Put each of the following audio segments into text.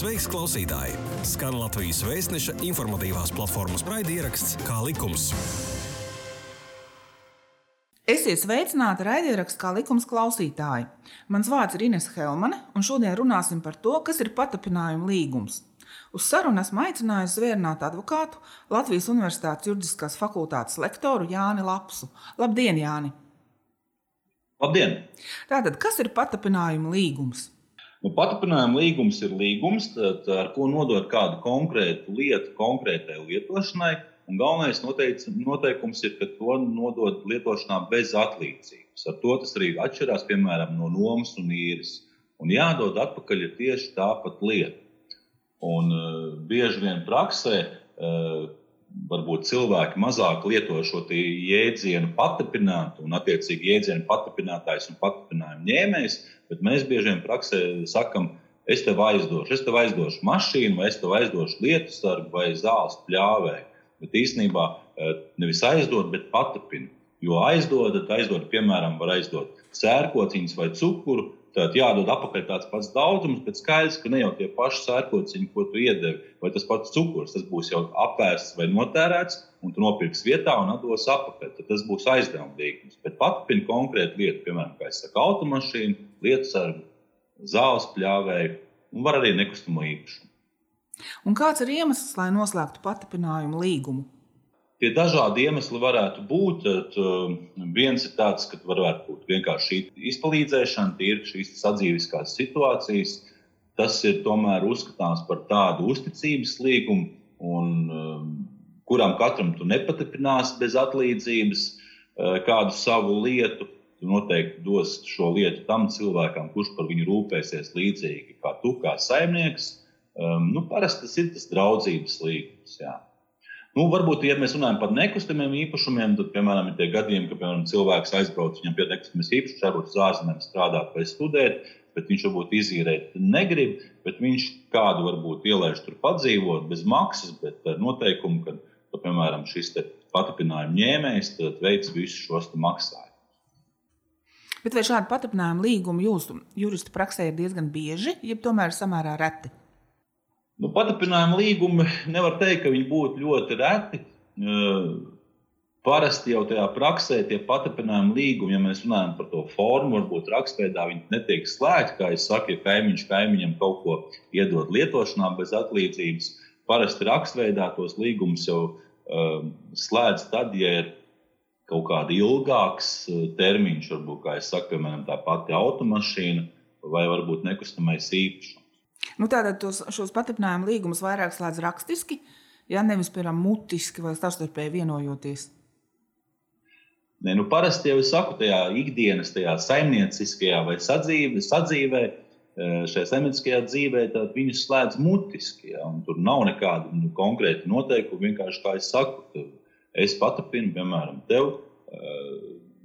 Sveiks, klausītāji! Skan Latvijas vēstneša informatīvās platformas raidieraksts Kā likums. Esiet sveicināti raidierakstā kā likums klausītāji. Mans vārds ir Ines Helmane, un šodien runāsim par to, kas ir patapinājuma līgums. Uz sarunu esmu aicinājusi zvērnātu advokātu Latvijas Universitātes juridiskās fakultātes lektoru Jāni Lapsu. Labdien, Jāni! Labdien! Tātad, kas ir patapinājuma līgums? Nu, Patapinājuma līgums ir līgums, tad, ar ko nodot kādu konkrētu lietu konkrētai lietošanai. Un galvenais noteic, noteikums ir, ka to nodod lietošanā bez atlīdzības. Ar to tas arī atšķirās piemēram, no nomas un īres. Un jādod atpakaļ tieši tāpat lieta. Un, uh, bieži vien praksē uh, varbūt cilvēki mazāk lieto šo jēdzienu patapināt, un attiecīgi jēdzienu patapinātājs un patapinājuma ņēmējs, bet mēs bieži vien praksē sakam, es tev aizdošu, es tev aizdošu mašīnu, vai es tev aizdošu lietu sargu vai zāles pļāvēju. Bet īstenībā nevis aizdot, bet patapina. Jo aizdodat, aizdod, piemēram, var aizdot sērkociņus vai cukuru, Tad jādod atpakaļ tāds pats daudzums, bet skaidrs, ka ne jau tie paši sērkociņi, ko tu iedevi, vai tas pats cukurs, tas būs jau apvērsts vai notērēts, un tu nopirksi vietā un atdos atpakaļ. Tad tas būs aizdevuma līgums. Bet papildina konkrētu lietu, piemēram, kā es saku, automašīnu, lietu sargu, zāles pļāvēju un var arī nekustamo īpašumu. Un kāds ir iemesls, lai noslēgtu patapinājumu līgumu? Tie dažādi iemesli varētu būt. Uh, viens ir tāds, ka varētu būt vienkārši šī izpalīdzēšana, tīri šīs sadzīviskās situācijas. Tas ir tomēr uzskatāms par tādu uzticības līgumu, un, um, kuram katram tu nepatiprināsi bez atlīdzības uh, kādu savu lietu. Tu noteikti dos šo lietu tam cilvēkam, kurš par viņu rūpēsies līdzīgi kā tu, kā saimnieks. Um, nu, parasti tas ir tas draudzības līgums. Jā. Nu, varbūt, ja mēs runājam par nekustamiem īpašumiem, tad, piemēram, ir tie gadījumi, ka piemēram, cilvēks aizbrauc, viņam pie nekustamies īpašums, varbūt uz ārzemēm strādāt vai studēt, bet viņš varbūt izīrēt negrib, bet viņš kādu varbūt ielaiž tur padzīvot bez maksas, bet ar noteikumu, ka, ka piemēram, šis patapinājuma ņēmējs veic visus šos maksājumus. Bet vai šādi patapinājuma līgumi jūsu juristu praksē ir diezgan bieži, jeb tomēr samērā reti? Nu, patapinājuma līgumi nevar teikt, ka viņi būtu ļoti reti. Parasti jau tajā praksē tie patapinājuma līgumi, ja mēs runājam par to formu, varbūt rakstveidā viņi netiek slēgti. Kā jau saku, ja kaimiņš kaimiņam kaut ko iedod lietošanā bez atlīdzības, parasti rakstveidā tos līgumus jau um, slēdz tad, ja ir kaut kāda ilgāks termiņš, varbūt, kā jau saku, piemēram, tā pati automašīna vai varbūt nekustamais īpašums. Nu, tātad tos, šos patiprinājumu līgumus vairāk slēdz rakstiski, ja nevis piemēram mutiski vai savstarpēji vienojoties. Ne, nu, parasti jau es saku, tajā ikdienas, tajā saimnieciskajā vai sadzīvē, sadzīvē šajā saimnieciskajā dzīvē, tad viņus slēdz mutiski. Ja, tur nav nekāda nu, konkrēta noteikuma. Vienkārši kā es saku, es patapinu, piemēram, tev.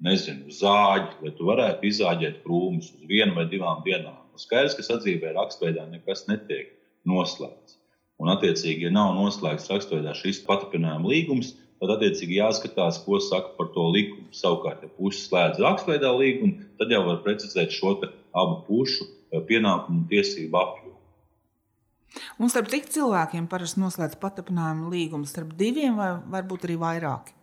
Nezinu, zāģi, lai tu varētu izzāģēt krūmus uz vienu vai divām dienām. Skaidrs, ka sadzīvē rakstveidā nekas netiek noslēgts. Un, attiecīgi, ja nav noslēgts rakstveidā šis patapinājuma līgums, tad, attiecīgi, jāskatās, ko saka par to likumu. Savukārt, ja puses slēdz rakstveidā līgumu, tad jau var precizēt šo abu pušu eh, pienākumu un tiesību apjomu. Un starp cik cilvēkiem parasti noslēdz patapinājumu līgumu? Starp diviem vai varbūt arī vairāk?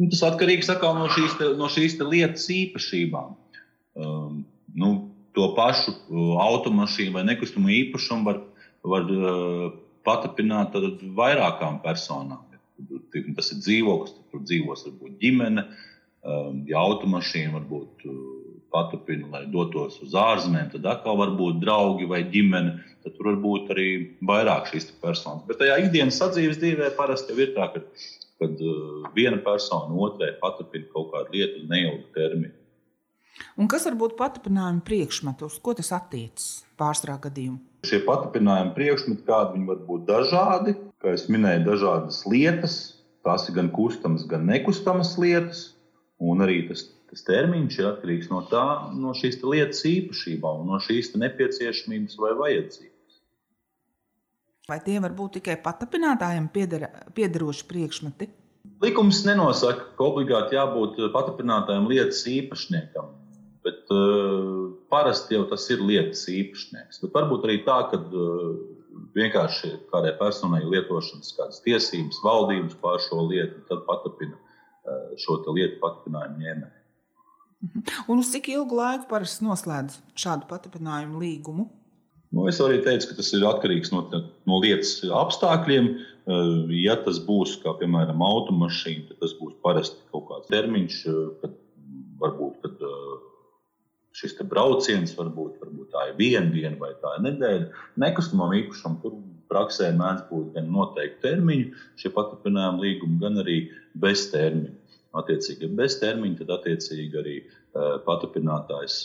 Nu, tas atkarīgs no šīs, te, no šīs lietas īpašībām. Um, nu, to pašu uh, automašīnu vai nekustamo īpašumu var, var uh, patapināt vairākām personām. Tas ir dzīvoklis, tur dzīvos varbūt ģimene. Um, ja automašīna varbūt uh, patapina, lai dotos uz ārzemēm, tad atkal var būt draugi vai ģimene. Tad tur var būt arī vairāk šīs personas. Bet tajā ikdienas sadzīves dzīvē parasti ir tā, ka kad viena persona otrai patapina kaut kādu lietu uz neilgu termiņu. Un kas var būt patapinājuma priekšmeti, uz ko tas attiecas pārstrā gadījumā? Šie patapinājuma priekšmeti, kādi viņi var būt dažādi, kā jau minēju, dažādas lietas. Tās ir gan kustamas, gan nekustamas lietas. Un arī tas, tas termiņš ir atkarīgs no, tā, no šīs lietas īpašībām, no šīs nepieciešamības vai vajadzības. Vai tie var būt tikai patapinātājiem piederoši priekšmeti? Likums nenosaka, ka obligāti jābūt patapinātājiem lietas īpašniekam. Bet uh, parasti jau tas ir lietas īpašnieks. Bet varbūt arī tā, ka vienkārši kādai personai lietošanas kādas tiesības, valdības pār šo lietu, tad patapina šo lietu patapinājumu ņēmēju. Mhm. Un uz cik ilgu laiku parasti noslēdz šādu patapinājumu līgumu? Nu, es arī teicu, ka tas ir atkarīgs no, no lietas apstākļiem. Ja tas būs, kā piemēram, automašīna, tad tas būs parasti kaut kāds termiņš, kad varbūt kad, šis brauciens, varbūt, varbūt tā ir viena diena vai tā ir nedēļa. Nekustamam īpašam tur praksē mēdz būt gan noteikti termiņi, šie paturpinājumi līgumi, gan arī bez termiņa. Attiecīgi, bez termiņa, tad attiecīgi arī paturpinātājs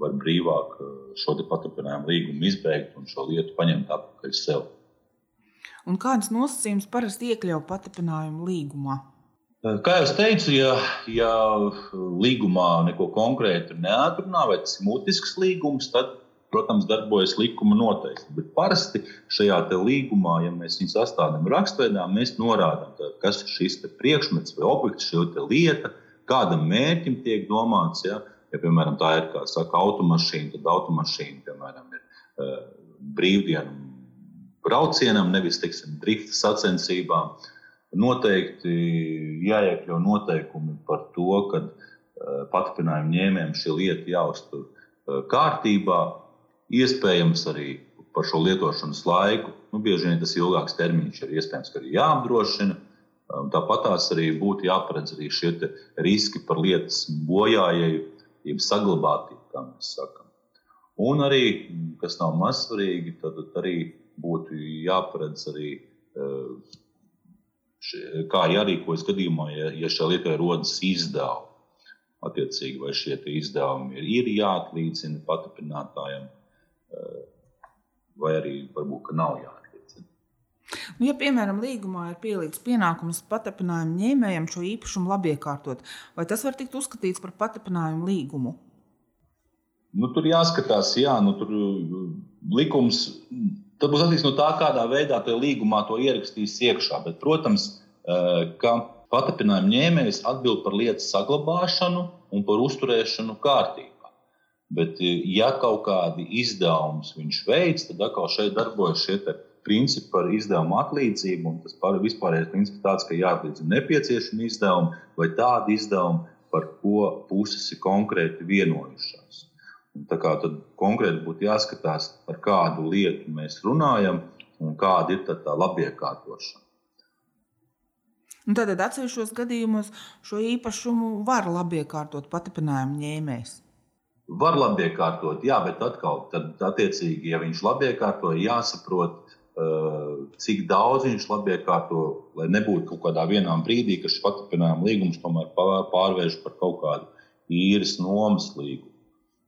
var brīvāk šo paturpinājumu līgumu izbeigt un šo lietu paņemt atpakaļ sev. Un kādas nosacījumus parasti iekļauj paturpinājumu līgumā? Kā jau teicu, ja, ja līgumā neko konkrētu neatrunā, vai tas ir mutisks līgums, tad, protams, darbojas likuma noteikti. Bet parasti šajā līgumā, ja mēs viņu sastādām rakstveidā, mēs norādām, kas ir šis priekšmets vai objekts, šī lieta, kādam mērķim tiek domāts. Ja, ja piemēram, tā ir saka, automašīna, tad automašīna piemēram, ir uh, brīvdienu braucienam, nevis teiksim, drifta sacensībām. Uh, Noteikti jāiekļauj noteikumi par to, ka eh, paturpinājumu ņēmējiem šī lieta jāuztur eh, kārtībā, iespējams arī par šo lietošanas laiku. Nu, bieži vien tas ilgāks termiņš, ir iespējams, ka arī jāapdrošina. Tāpat tās arī būtu jāparedz arī šie riski par lietas bojājēju, jeb saglabātību, kā mēs sakām. Un arī, kas nav maz svarīgi, tad arī būtu jāparedz arī uh, kā jārīkojas gadījumā, ja, ja šajā lietā rodas izdevumi. Attiecīgi, vai šie izdevumi ir, ir jāatlīdzina paturpinātājiem, vai arī varbūt nav jāatlīdzina. Nu, ja, piemēram, līgumā ir pielīdz pienākums paturpinājumu ņēmējam šo īpašumu labiekārtot, vai tas var tikt uzskatīts par paturpinājumu līgumu? Nu, tur jāskatās, jā, nu, tur likums Tad būs atkarīgs no tā, kādā veidā tajā līgumā to ierakstīs iekšā. Bet, protams, eh, ka paturpinājuma ņēmējs atbild par lietas saglabāšanu un par uzturēšanu kārtībā. Bet, eh, ja kaut kādi izdevumus viņš veids, tad atkal šeit darbojas šie principi par izdevumu atlīdzību. Tas vispārējais princips tāds, ka jāatlīdzina nepieciešami izdevumi vai tādi izdevumi, par ko puses ir konkrēti vienojušās. Tā kā tad konkrēti būtu jāskatās, par kādu lietu mēs runājam un kāda ir tā, labiekārtošana. Un tad atsevišķos gadījumos šo īpašumu var labiekārtot paturpinājumu ņēmējs. Var labiekārtot, jā, bet atkal, tad, attiecīgi, ja viņš labiekārto, jāsaprot, cik daudz viņš labiekārto, lai nebūtu kaut kādā vienā brīdī, ka šis paturpinājuma līgums tomēr pārvērš par kaut kādu īres nomas līgumu.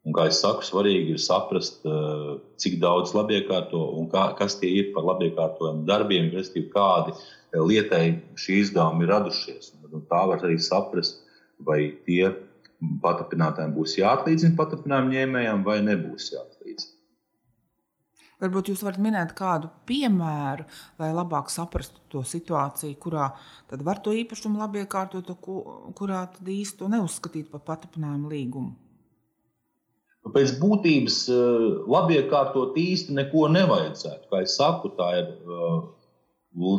Un, kā jau saku, svarīgi ir saprast, eh, cik daudz labiekārto un kā, kas tie ir par labiekārtojumu darbiem, respektīvi, kādi eh, lietai šī izdevumi ir radušies. Un tā var arī saprast, vai tie paturpinātājiem būs jāatlīdzina paturpinājumu ņēmējiem vai nebūs jāatlīdzina. Varbūt jūs varat minēt kādu piemēru, lai labāk saprastu to situāciju, kurā var to īpašumu labi iekārtot, kurā īsti to neuzskatīt par paturpinājumu līgumu. Nu, pēc būtības eh, labiekārtot īsti neko nevajadzētu. Kā jau saku, tā ir uh,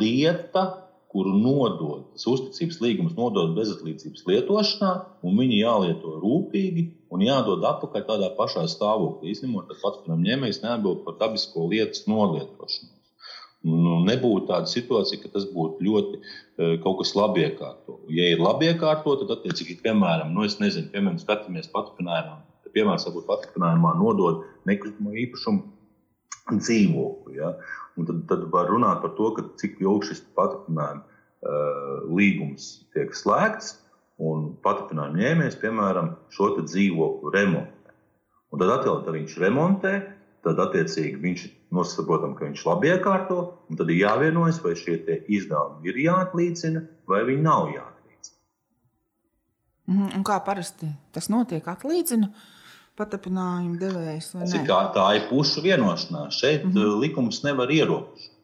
lieta, kuru nodod, tas uzticības līgums nodod bezatlīdzības lietošanā, un viņi jālieto rūpīgi un jādod atpakaļ tādā pašā stāvoklī. Izņemot, ka pats ņēmējs neatbild par dabisko lietas nolietošanu. Nu, nebūtu tāda situācija, ka tas būtu ļoti uh, kaut kas labi iekārto. Ja ir labi iekārto, tad, attiecīgi, piemēram, nu, nezinu, piemēram, skatāmies paturpinājumā piemērs varbūt patikrinājumā nodod nekustamo īpašumu dzīvokli. Ja? Un tad, tad var runāt par to, cik ilgi šis patikrinājuma uh, līgums tiek slēgts, un patikrinājuma ņēmējs, piemēram, šo dzīvokli remontē. Un tad atkal, kad viņš remontē, tad attiecīgi viņš nosaprotam, ka viņš labi iekārto, un tad ir jāvienojas, vai šie izdevumi ir jāatlīdzina vai viņi nav jāatlīdzina. Mm, un kā parasti tas notiek, atlīdzina patapinājumu devējs. Tā, tā ir pušu vienošanās. Šeit mm -hmm. likums nevar ierobežot.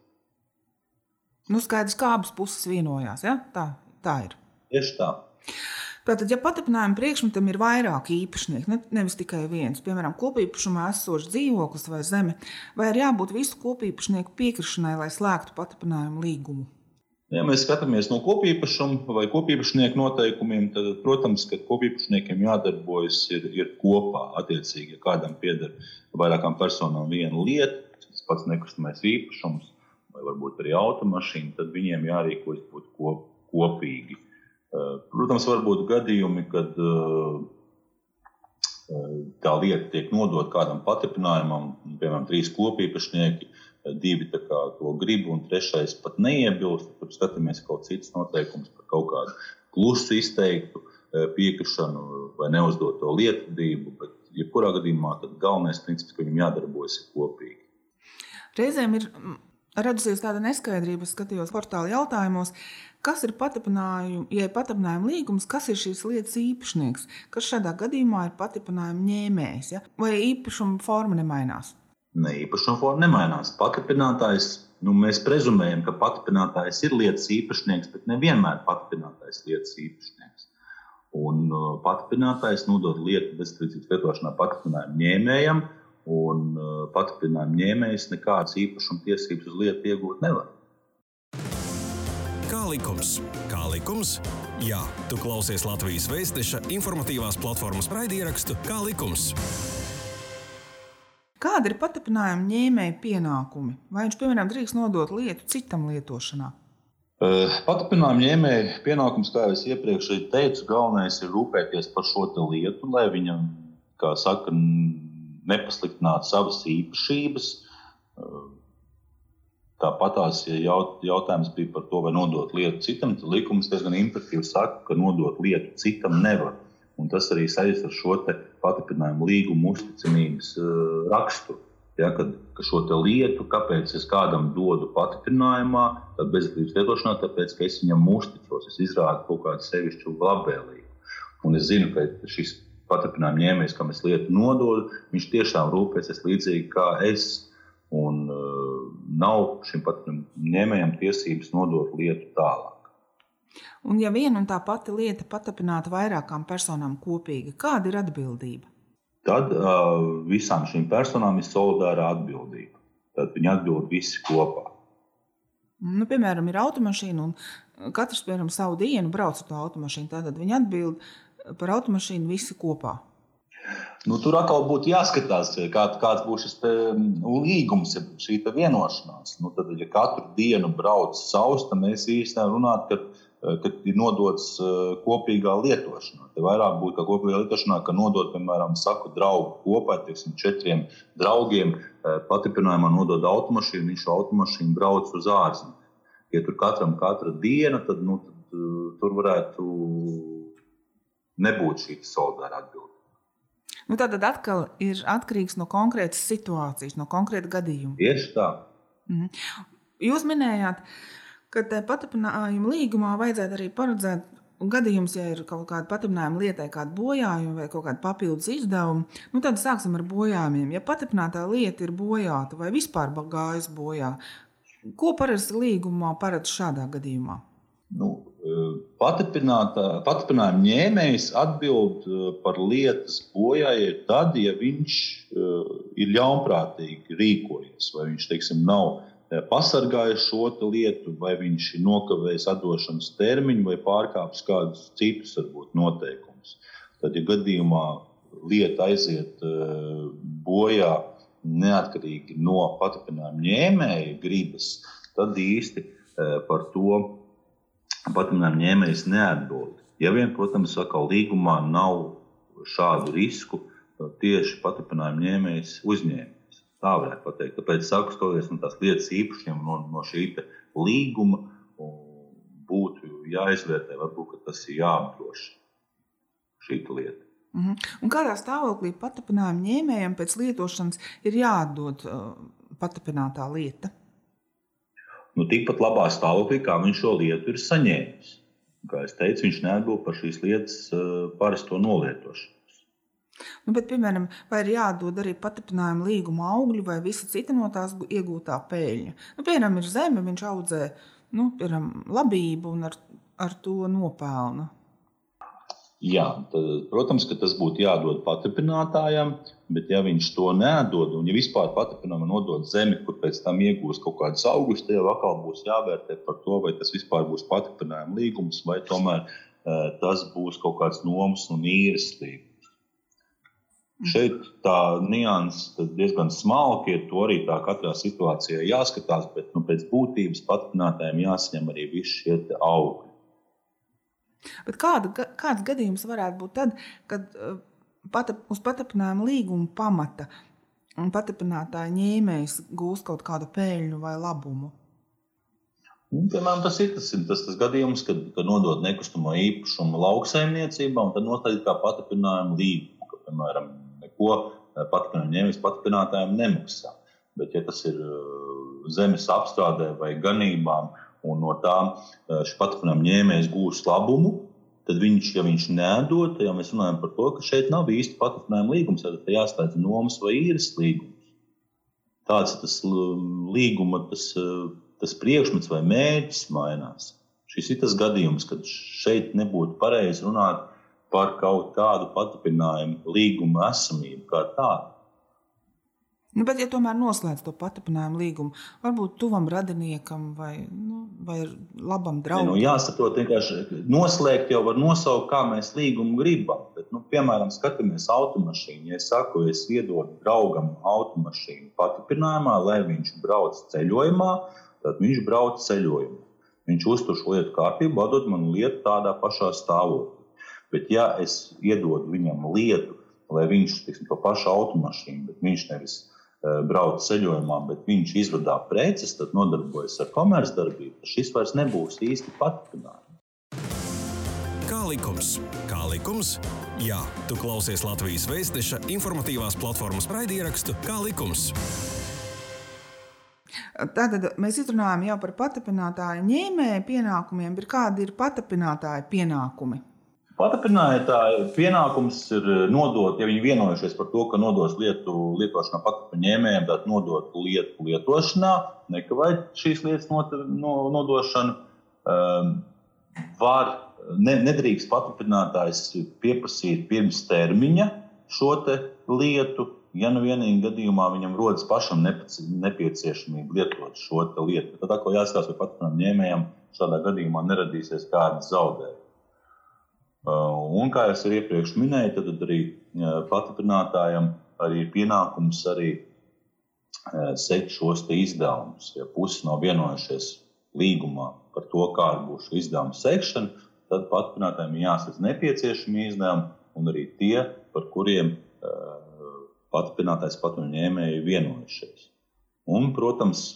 Nu, skaidrs, kā abas puses vienojās. Ja? Tā, tā ir. Tieši tā. Tātad, ja patapinājuma priekšmetam ir vairāki īpašnieki, ne, nevis tikai viens, piemēram, kopīpašumā esošs dzīvoklis vai zeme, vai ir jābūt visu kopīpašnieku piekrišanai, lai slēgtu patapinājumu līgumu? Ja mēs skatāmies no kopīpašuma vai kopīpašnieku noteikumiem, tad, protams, ka kopīpašniekiem jādarbojas ir, ir kopā. Attiecīgi, ja kādam pieder vairākām personām viena lieta, tas pats nekustamais īpašums vai varbūt arī automašīna, tad viņiem jārīkojas būtu kopīgi. Eh, protams, var būt gadījumi, kad eh, eh, tā lieta tiek nodota kādam patripinājumam, piemēram, trīs kopīpašnieki, divi to grib, un trešais pat neiebilst. Tur skatāmies kaut citas noteikumus par kaut kādu klusu izteiktu piekrišanu vai neuzdoto lietvedību, bet jebkurā gadījumā galvenais princips, ka viņam jādarbojas kopīgi. Reizēm ir radusies tāda neskaidrība, skatījos portāla jautājumos, kas ir patapinājuma, ja ir patapinājuma līgums, kas ir šīs lietas īpašnieks, kas šādā gadījumā ir patapinājuma ņēmējs, ja? vai īpašuma forma nemainās? Ne, īpašuma forma nemainās. Patapinātājs, nu, mēs prezumējam, ka patapinātājs ir lietas īpašnieks, bet nevienmēr patapinātājs ir lietas īpašnieks. Un uh, patapinātājs nodod lietu bezstrīdības lietošanā patapinājuma ņēmējam, uh, un uh, patikrinājuma ņēmējs nekādas īpašuma tiesības uz lietu iegūt nevar. Kā likums? Kā likums? Jā, tu klausies Latvijas Vēstneša informatīvās platformas raidierakstu Kā likums? Kāda ir patapinājuma ņēmēja pienākumi? Vai viņš, piemēram, drīkst nodot lietu citam lietošanā? Uh, Patapinājuma ņēmēja pienākums, kā jau es iepriekš teicu, galvenais ir rūpēties par šo lietu, lai viņam, kā saka, nepasliktināt savas īpašības. Tāpat tās ja jaut, jautājums bija par to, vai nodot lietu citam. Tad likums diezgan imperatīvi saka, ka nodot lietu citam nevar. Un tas arī saistīts ar šo pastiprinājumu līgumu uzticamības uh, raksturu. Ja, kad šo lietu, kāpēc es kādam dodu patikrinājumā, tad bezdarības lietošanā, tāpēc, ka es viņam uzticos, es izrādu kaut kādu sevišķu labvēlību. Un es zinu, ka šis paturpinājuma ņēmējs, kam es lietu nododu, viņš tiešām rūpēsies līdzīgi kā es. Un uh, nav šim paturpinājuma ņēmējam tiesības nodot lietu tālāk. Un, ja viena un tā pati lieta paturpināta vairākām personām kopīgi, kāda ir atbildība? Tad uh, visām šīm personām ir solidāra atbildība. Tad viņi atbild visi kopā. Nu, piemēram, ir automašīna, un katrs piemēram, savu dienu brauc ar to automašīnu. Tad viņi atbild par automašīnu visi kopā? Nu, tur atkal būtu jāskatās, kā, kāds būs šis līgums, šī vienošanās. Nu, tad, ja katru dienu brauc savs, tad mēs īstenībā runājam, ka, ka ir nodots kopīgā lietošanā. Te vairāk būtu kā kopīgā lietošanā, ka nodot, piemēram, saku draugu kopā, teiksim, četriem draugiem, patripinājumā nodod automašīnu, viņš automašīnu brauc uz ārzemēm. Ja tur katram katra diena, tad, nu, tad tur varētu nebūtu šī solidāra atbilde. Nu, tad atkal ir atkarīgs no konkrētas situācijas, no konkrēta gadījuma. Tieši tā. Mhm. Jūs minējāt, ka paturpinājuma līgumā vajadzētu arī paredzēt gadījums, ja ir kaut kāda paturpinājuma lietai, kāda bojājuma vai kaut kāda papildus izdevuma. Nu, tad sāksim ar bojājumiem. Ja paturpinātā lieta ir bojāta vai vispār gājusi bojā, ko parasti līgumā paredz šādā gadījumā? Nu, Paturpinājuma ņēmējs atbild eh, par lietas bojāju tad, ja viņš eh, ir ļaunprātīgi rīkojies, vai viņš teiksim, nav pasargājis šo lietu, vai viņš ir nokavējis atdošanas termiņu, vai pārkāpis kādus citus varbūt, noteikumus. Tad, ja gadījumā lieta aiziet bojā neatkarīgi no paturpinājuma ņēmēja gribas, tad īsti par to patinājuma ņēmējs neatbild. Ja vien, protams, atkal līgumā nav šādu risku, tieši paturpinājuma ņēmējs uzņēmējs. Tā varētu pateikt. Tāpēc, saku, skatoties no tās lietas īpašiem, no, no šī līguma, būtu jāizvērtē, varbūt tas ir jāapdrošina šī lieta. Mm -hmm. Un kādā stāvoklī paturpinājuma ņēmējam pēc lietošanas ir jāatdod uh, paturpinātā lieta? nu, tikpat labā stāvoklī, kā viņš šo lietu ir saņēmis. Kā jau teicu, viņš neatbild par šīs lietas uh, parasto nolietošanu. Nu, bet, piemēram, vai ir jādod arī paturpinājuma līguma augļi vai visa cita no tās iegūtā peļņa? Nu, piemēram, ir zeme, viņš audzē nu, piemēram, labību un ar, ar to nopelna. Jā, tad, protams, ka tas būtu jādod paturpinātājam, bet ja viņš to nedod, un ja vispār paturpinājumam nodod zemi, kur pēc tam iegūs kaut kādas augustus, tad jau atkal būs jāvērtē par to, vai tas vispār būs paturpinājuma līgums, vai tomēr uh, tas būs kaut kāds nomas un īres līgums. Mm. Šeit tā nianses diezgan smalki ir. To arī tā katrā situācijā jāskatās, bet nu, pēc būtības paturpinātājiem jāsaņem arī visi šie augļi. Bet kāda, kāds gadījums varētu būt tad, kad uh, pata, uz patapinājuma līguma pamata patapinātāja ņēmējs gūs kaut kādu peļņu vai labumu? Un, piemēram, tas ir tas, tas, tas gadījums, kad, kad nodod nekustamo īpašumu lauksaimniecībā, un tad noteikti kā patapinājuma līgumu, ka, piemēram, neko eh, patapinājuma ņēmējs patapinātājiem nemaksā. Bet, ja tas ir eh, zemes apstrādē vai ganībām, un no tām eh, šis patvaram ņēmējs gūs labumu, tad viņš, ja viņš nedod, tad mēs runājam par to, ka šeit nav īsti patvarinājuma līgums, tad jāslēdz nomas vai īres līgums. Tāds ir tas līguma, tas, tas priekšmets vai mērķis mainās. Šis ir tas gadījums, kad šeit nebūtu pareizi runāt par kaut kādu paturpinājumu līguma esamību kā tādu. Nu, bet, ja tomēr noslēdz to paturpinājumu līgumu, varbūt tuvam radiniekam vai, nu, vai labam draugam. Nu, jāsaprot, vienkārši noslēgt jau var nosaukt, kā mēs līgumu gribam. Bet, nu, piemēram, skatāmies automašīnu. Ja es saku, es iedodu draugam automašīnu paturpinājumā, lai viņš brauc ceļojumā, tad viņš brauc ceļojumā. Viņš uztur šo lietu kārtību, atdod man lietu tādā pašā stāvoklī. Bet, ja es iedodu viņam lietu, lai viņš tiksim, to pašu automašīnu, bet viņš nevis Eh, brauc ceļojumā, bet viņš izvadā preces, tad nodarbojas ar komercdarbību, tad šis vairs nebūs īsti paturpinājums. Kā likums? Kā likums? Jā, tu klausies Latvijas Vēstneša informatīvās platformas raidierakstu Kā likums? Tātad mēs runājam jau par patapinātāju ņēmēju pienākumiem, bet kādi ir patapinātāju pienākumi? Patapinātāja pienākums ir eh, nodot, ja viņi vienojušies par to, ka nodos lietu lietošanā patapinājumu ņēmējiem, tad nodot lietu lietošanā, nekavēt šīs lietas not, no, nodošanu. Um, var, ne, nedrīkst patapinātājs pieprasīt pirms termiņa šo lietu, ja nu vienīgi gadījumā viņam rodas pašam nepieciešamība lietot šo lietu. Tad atkal jāskatās, vai ņēmējam šādā gadījumā neradīsies kādas zaudējumus. Uh, un, kā jau iepriekš minēju, tad arī uh, arī ir pienākums arī uh, sekt šos izdevumus. Ja puses nav vienojušies līgumā par to, kāda būs šī izdevuma sekšana, tad paturpinātājiem ir jāsadz nepieciešami izdevumi un arī tie, par kuriem paturpinātājs paturņēmēji vienojušies. Un, protams,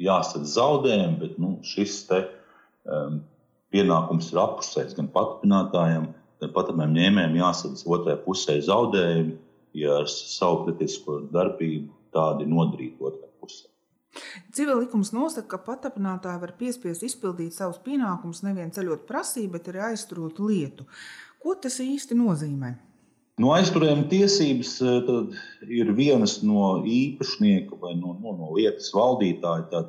jāsadz zaudējumi, bet nu, šis te, um, pienākums ir apusējis gan paturpinātājiem, gan paturpinājumu ņēmējiem jāsadz otrai pusē zaudējumi, ja ar savu kritisko darbību tādi nodarīt otrai pusē. Civil likums nosaka, ka paturpinātāji var piespiest izpildīt savus pienākumus nevien ceļot prasību, bet arī aizturot lietu. Ko tas īsti nozīmē? No aizturējuma tiesības eh, ir vienas no īpašnieka vai no, no, no lietas valdītāja.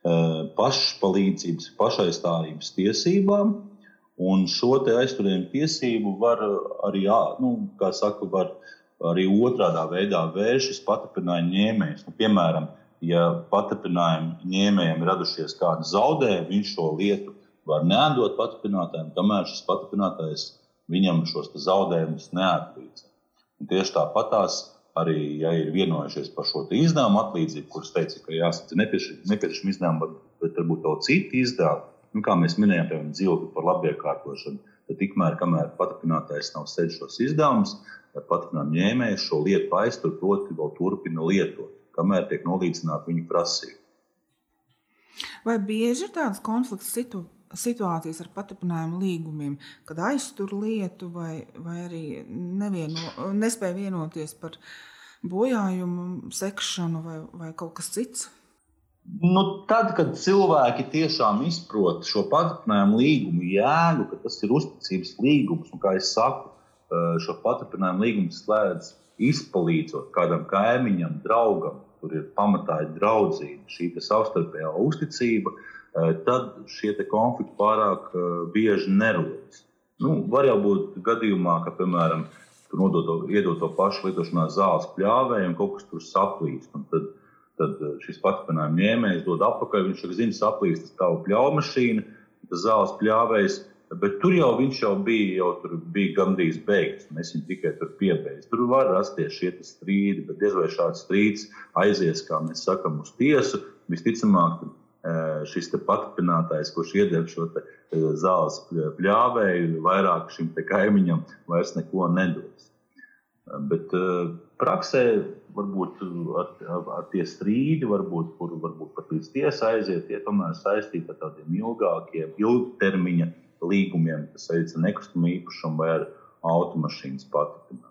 Eh, pašpalīdzības, pašaizstāvības tiesībām. Un šo aizturējumu tiesību var arī, nu, kā saka, var arī otrādā veidā vēršas paturpinājuma ņēmējs. Nu, piemēram, ja paturpinājuma ņēmējiem radušies kādi zaudējumi, viņš šo lietu var neatdot paturpinātājiem, kamēr šis paturpinātājs viņam šos zaudējumus neatlīdz. Tieši tāpatās arī ja ir vienojušies par šo izdevumu atlīdzību, kuras teica, ka jāsaka nepieciešami izdevumi, bet varbūt vēl citi izdevumi. Nu, kā mēs minējām, piemēram, dzīvokli par labiekārtošanu, tad tikmēr, kamēr patrinātājs nav sēdz šos izdevumus, patrinājumu ņēmējs šo lietu aiztur, proti, vēl turpina lietot, kamēr tiek nolīdzināta viņa prasība. Vai bieži ir tādas konflikts situācijas? Situācijas ar paturpinājumu līgumiem, kad aiztur lietu vai, vai arī nevieno, nespēja vienoties par bojājumu sekšanu vai, vai kaut kas cits? Nu, tad, kad cilvēki tiešām izprot šo paturpinājumu līgumu jēgu, ka tas ir uzticības līgums, un kā es saku, šo paturpinājumu līgumu slēdz izpalīdzot kādam kaimiņam, draugam, kur ir pamatā draudzība, šī savstarpējā uzticība, uh, Eh, tad šie konflikti pārāk eh, bieži nerodas. Nu, var jau būt gadījumā, ka, piemēram, tu nodod to, pašu lietošanā zāles pļāvēju un kaut kas tur saplīst. Tad, tad šis patinājuma ņēmējs dod atpakaļ. Viņš jau zina, saplīst tas tavu pļaumašīnu, tas zāles pļāvējs. Bet tur jau viņš jau bija, jau tur bija gandrīz beigts. Mēs viņu tikai tur piebeigts. Tur var rasties šie strīdi, bet diez vai šāds strīds aizies, kā mēs sakām, uz tiesu. Visticamāk, šis paturpinātājs, kurš iedod šo zāles pļāvēju, vairāk šim kaimiņam vairs neko nedos. Bet praksē varbūt ar, ar, tie strīdi, varbūt, kur varbūt pat līdz tiesai aiziet, tie tomēr saistīti ar tādiem ilgākiem, ilgtermiņa līgumiem, kas saistīts ar nekustamo īpašumu vai ar automašīnas paturpināšanu.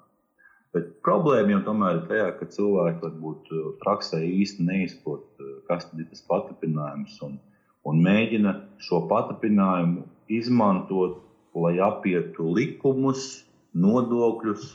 Bet problēma jau tomēr ir tajā, ka cilvēki varbūt praksē īsti neizprot, kas ir tas paturpinājums, un, un mēģina šo paturpinājumu izmantot, lai apietu likumus, nodokļus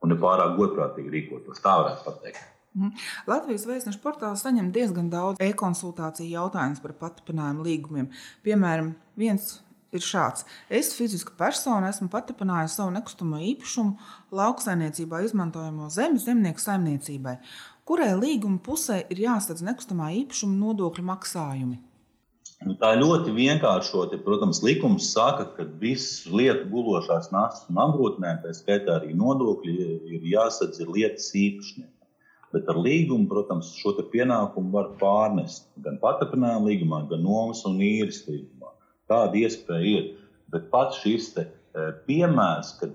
un nepārāk godprātīgi rīkotos. Tā varētu pateikt. Mhm. Latvijas vēstneša portāls saņem diezgan daudz e-konsultāciju jautājumus par paturpinājumu līgumiem. Piemēram, viens ir šāds. Es, fiziska persona, esmu paturpinājusi savu nekustamo īpašumu lauksaimniecībā izmantojamo zemi zemnieku saimniecībai. Kurai līguma pusē ir jāsadz nekustamā īpašuma nodokļu maksājumi? Nu, tā ļoti vienkāršoti. Protams, likums saka, ka visas lietu gulošās nastas un apgrūtinājumi, tā skaitā arī nodokļi, ir jāsadz ir lietas īpašniekam. Bet ar līgumu, protams, šo pienākumu var pārnest gan paturpinājuma līgumā, gan nomas un īres līgumā. Tāda iespēja ir. Bet pats šis te, e, piemērs, kad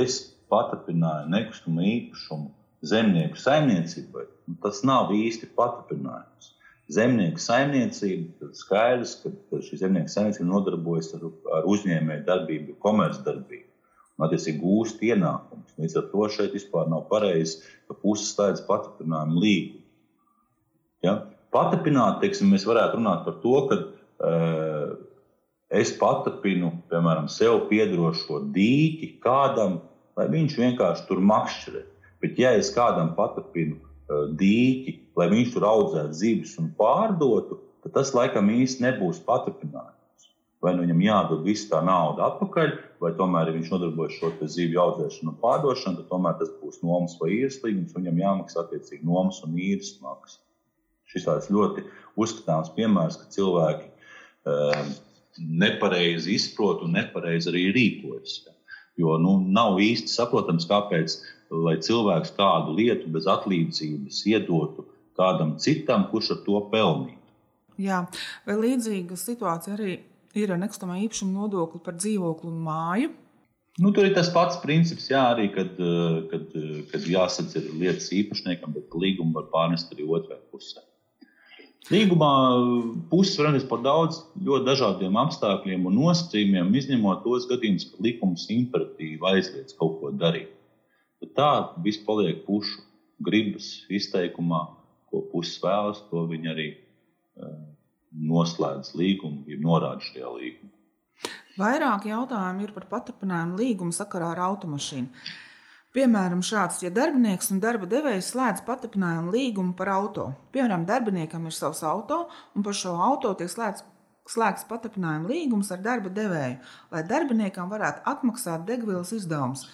es paturpināju nekustamo īpašumu zemnieku saimniecībai, tas nav īsti paturpinājums. Zemnieku saimniecība skaidrs, ka šī zemnieku saimniecība nodarbojas ar, ar uzņēmēju darbību, komercdarbību attiecīgi gūst ienākumus. Līdz ar to šeit vispār nav pareizi, ka puses slēdz paturpinājumu līgumu. Ja? Paturpināt, teiksim, mēs varētu runāt par to, ka uh, es patapinu, piemēram, sev piedarošo dīķi kādam, lai viņš vienkārši tur makšķerē. Bet, ja es kādam patapinu uh, dīķi, lai viņš tur audzētu zivis un pārdotu, tad tas laikam īsti nebūs patapinājums. Vai nu viņam jādod visu tā nauda atpakaļ, vai tomēr, ja viņš nodarbojas šo zivju audzēšanu un pārdošanu, tad tomēr tas būs nomas vai īres līgums, un viņam jāmaksā attiecīgi nomas un īres maksa. Šis tāds ļoti uzskatāms piemērs, ka cilvēki uh, nepareizi izprot un nepareizi arī rīkojas. Jo nu, nav īsti saprotams, kāpēc cilvēks kādu lietu bez atlīdzības iedotu kādam citam, kurš ar to pelnītu. Jā, vai līdzīga situācija arī ir ar nekustamā īpašuma nodokli par dzīvokli un māju? Nu, tur ir tas pats princips, jā, arī, kad, kad, kad jāsadz lietas īpašniekam, bet līgumu var pārnest arī otrajā pusē. Līgumā puses var runāt par daudz ļoti dažādiem apstākļiem un nosacījumiem, izņemot tos gadījumus, kad likums imperatīvi aizliedz kaut ko darīt. Bet tā viss paliek pušu gribas izteikumā, ko puses vēlas, to viņi arī uh, noslēdz līgumu, ir norāda šajā līgumā. Vairāk jautājumu ir par paturpinājumu līgumu sakarā ar automašīnu. Piemēram, šāds, ja darbinieks un darba devējs slēdz paturpinājumu līgumu par auto. Piemēram, darbiniekam ir savs auto, un par šo auto tiek slēgts, slēgts paturpinājumu līgums ar darba devēju, lai darbiniekam varētu atmaksāt degvielas izdevumus,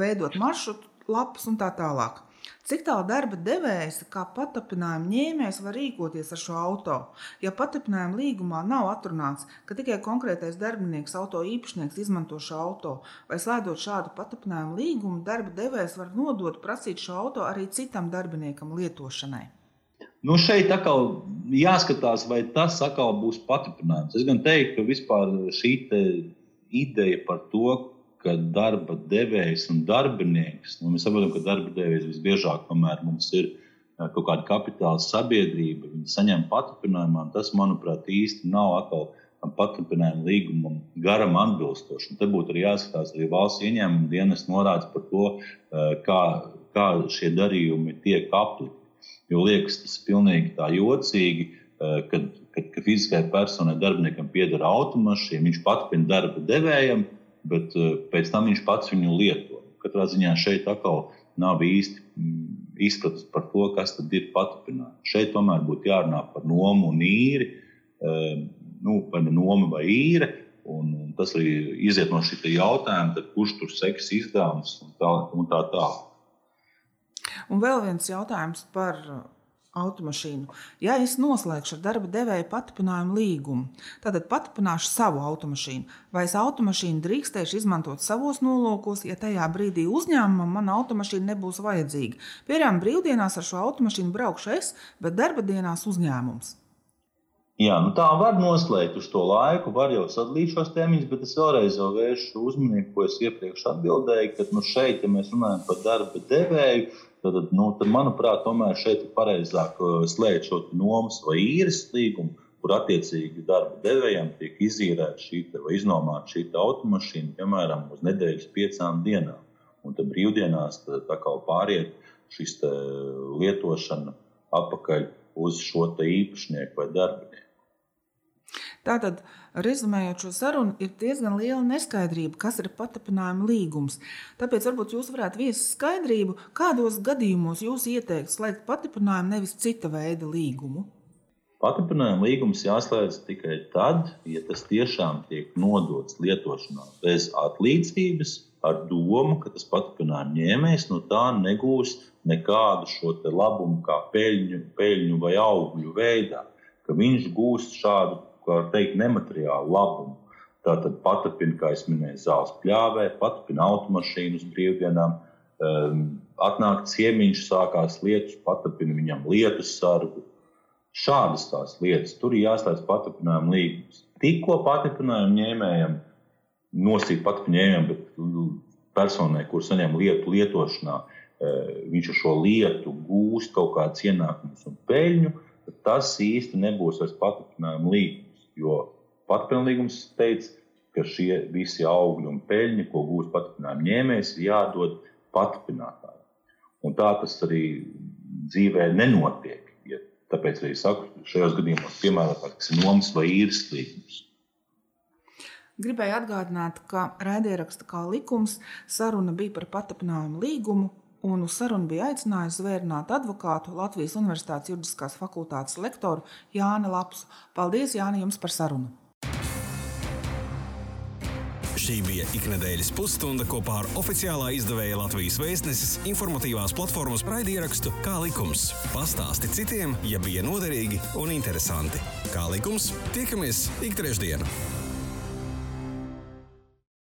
veidot maršrutu, lapas un tā tālāk. Cik tālu darba devējs, kā patapinājuma ņēmējs, var rīkoties ar šo auto? Ja patapinājuma līgumā nav atrunāts, ka tikai konkrētais darbinieks, auto īpašnieks izmanto šo auto, vai slēdzot šādu patapinājumu līgumu, darba devējs var nodot prasīt šo auto arī citam darbiniekam lietošanai. Nu šeit atkal jāskatās, vai tas atkal būs paturpinājums. Es gan teiktu, ka vispār šī ideja par to, ka darba devējs un darbinieks, nu, mēs saprotam, ka darba devējs visbiežāk tomēr mums ir kaut kāda kapitāla sabiedrība, viņi saņem paturpinājumā, un tas, manuprāt, īsti nav atkal tam paturpinājuma līgumam garam atbilstoši. Un te būtu arī jāskatās arī valsts ieņēmuma dienas norādes par to, kā, kā šie darījumi tiek aplikti. Jo liekas tas pilnīgi tā jocīgi, kad, kad, kad fiziskai personai darbiniekam pieder automašīna, viņš paturpina darba devējam, bet eh, pēc tam viņš pats viņu lieto. Katrā ziņā šeit atkal nav īsti mm, izpratnes par to, kas tad ir paturpinājums. Šeit tomēr būtu jārunā par nomu un īri, eh, nu, vai nu noma vai īre. Un tas arī iziet no šī jautājuma, kurš tur seks izdevums un un tā tālāk. Un vēl viens jautājums par automašīnu. Ja es noslēgšu ar darba devēja patripinājumu līgumu, tad patripināšu savu automašīnu. Vai es automašīnu drīkstēšu izmantot savos nolūkos, ja tajā brīdī uzņēmumam mana automašīna nebūs vajadzīga? Piemēram, brīvdienās ar šo automašīnu braukšu es, bet darba dienās uzņēmums. Jā, nu tā var noslēgt uz to laiku, var jau sadalīt šos termiņus, bet es vēlreiz vēršu uzmanību, ko es iepriekš atbildēju, ka nu, šeit, ja mēs runājam par darba devēju, Tad, nu, tad, manuprāt, tomēr šeit ir pareizāk uh, slēgt šo nomas vai īres līgumu, kur attiecīgi darba devējiem tiek izīrēta šī vai iznomāta šī automašīna, piemēram, uz nedēļas piecām dienām. Un tad brīvdienās tā, tā kā pāriet šis lietošana atpakaļ uz šo īpašnieku vai darbinieku. Tātad, rezumējot šo sarunu, ir diezgan liela neskaidrība, kas ir patapinājuma līgums. Tāpēc varbūt jūs varētu viest skaidrību, kādos gadījumos jūs ieteiktu slēgt patapinājumu, nevis cita veida līgumu. Patapinājuma līgums jāslēdz tikai tad, ja tas tiešām tiek nodots lietošanā bez atlīdzības, ar domu, ka tas patapinājuma ņēmējs no tā negūs nekādu šo labumu, kā peļņu, peļņu vai augļu veidā, ka viņš gūs šādu kā teikt, nemateriālu labumu. Tātad patapina, kā jau minēju, zāles pļāvē, patapina automašīnu uz brīvdienām, um, atnāk ciemiņš, sākās lietus, patapina viņam lietus sargu. Šādas tās lietas, tur ir jāslēdz patapinājuma līgums. Tikko patapinājuma ņēmējam, nosīt patapinājuma, bet personai, kur saņem lietu lietošanā, uh, viņš ar šo lietu gūst kaut kādas ienākumus un peļņu, tas īsti nebūs vairs patapinājuma līgums. Jo patpilnīgums teica, ka šie visi augļi un peļņi, ko gūs patripinājuma ņēmējs, ir jādod patripinātājiem. Un tā tas arī dzīvē nenotiek. Ja, tāpēc arī saku, šajos gadījumos piemērotāks ir nomas vai īres līgums. Gribēju atgādināt, ka raidieraksta kā likums saruna bija par patapinājumu līgumu, un uz sarunu bija aicinājusi zvērnāt advokātu Latvijas Universitātes juridiskās fakultātes lektoru Jāni Lapsu. Paldies, Jāni, jums par sarunu! Šī bija iknedēļas pusstunda kopā ar oficiālā izdevēja Latvijas vēstneses informatīvās platformas raidierakstu Kā likums. Pastāsti citiem, ja bija noderīgi un interesanti. Kā likums, tiekamies ik trešdienu!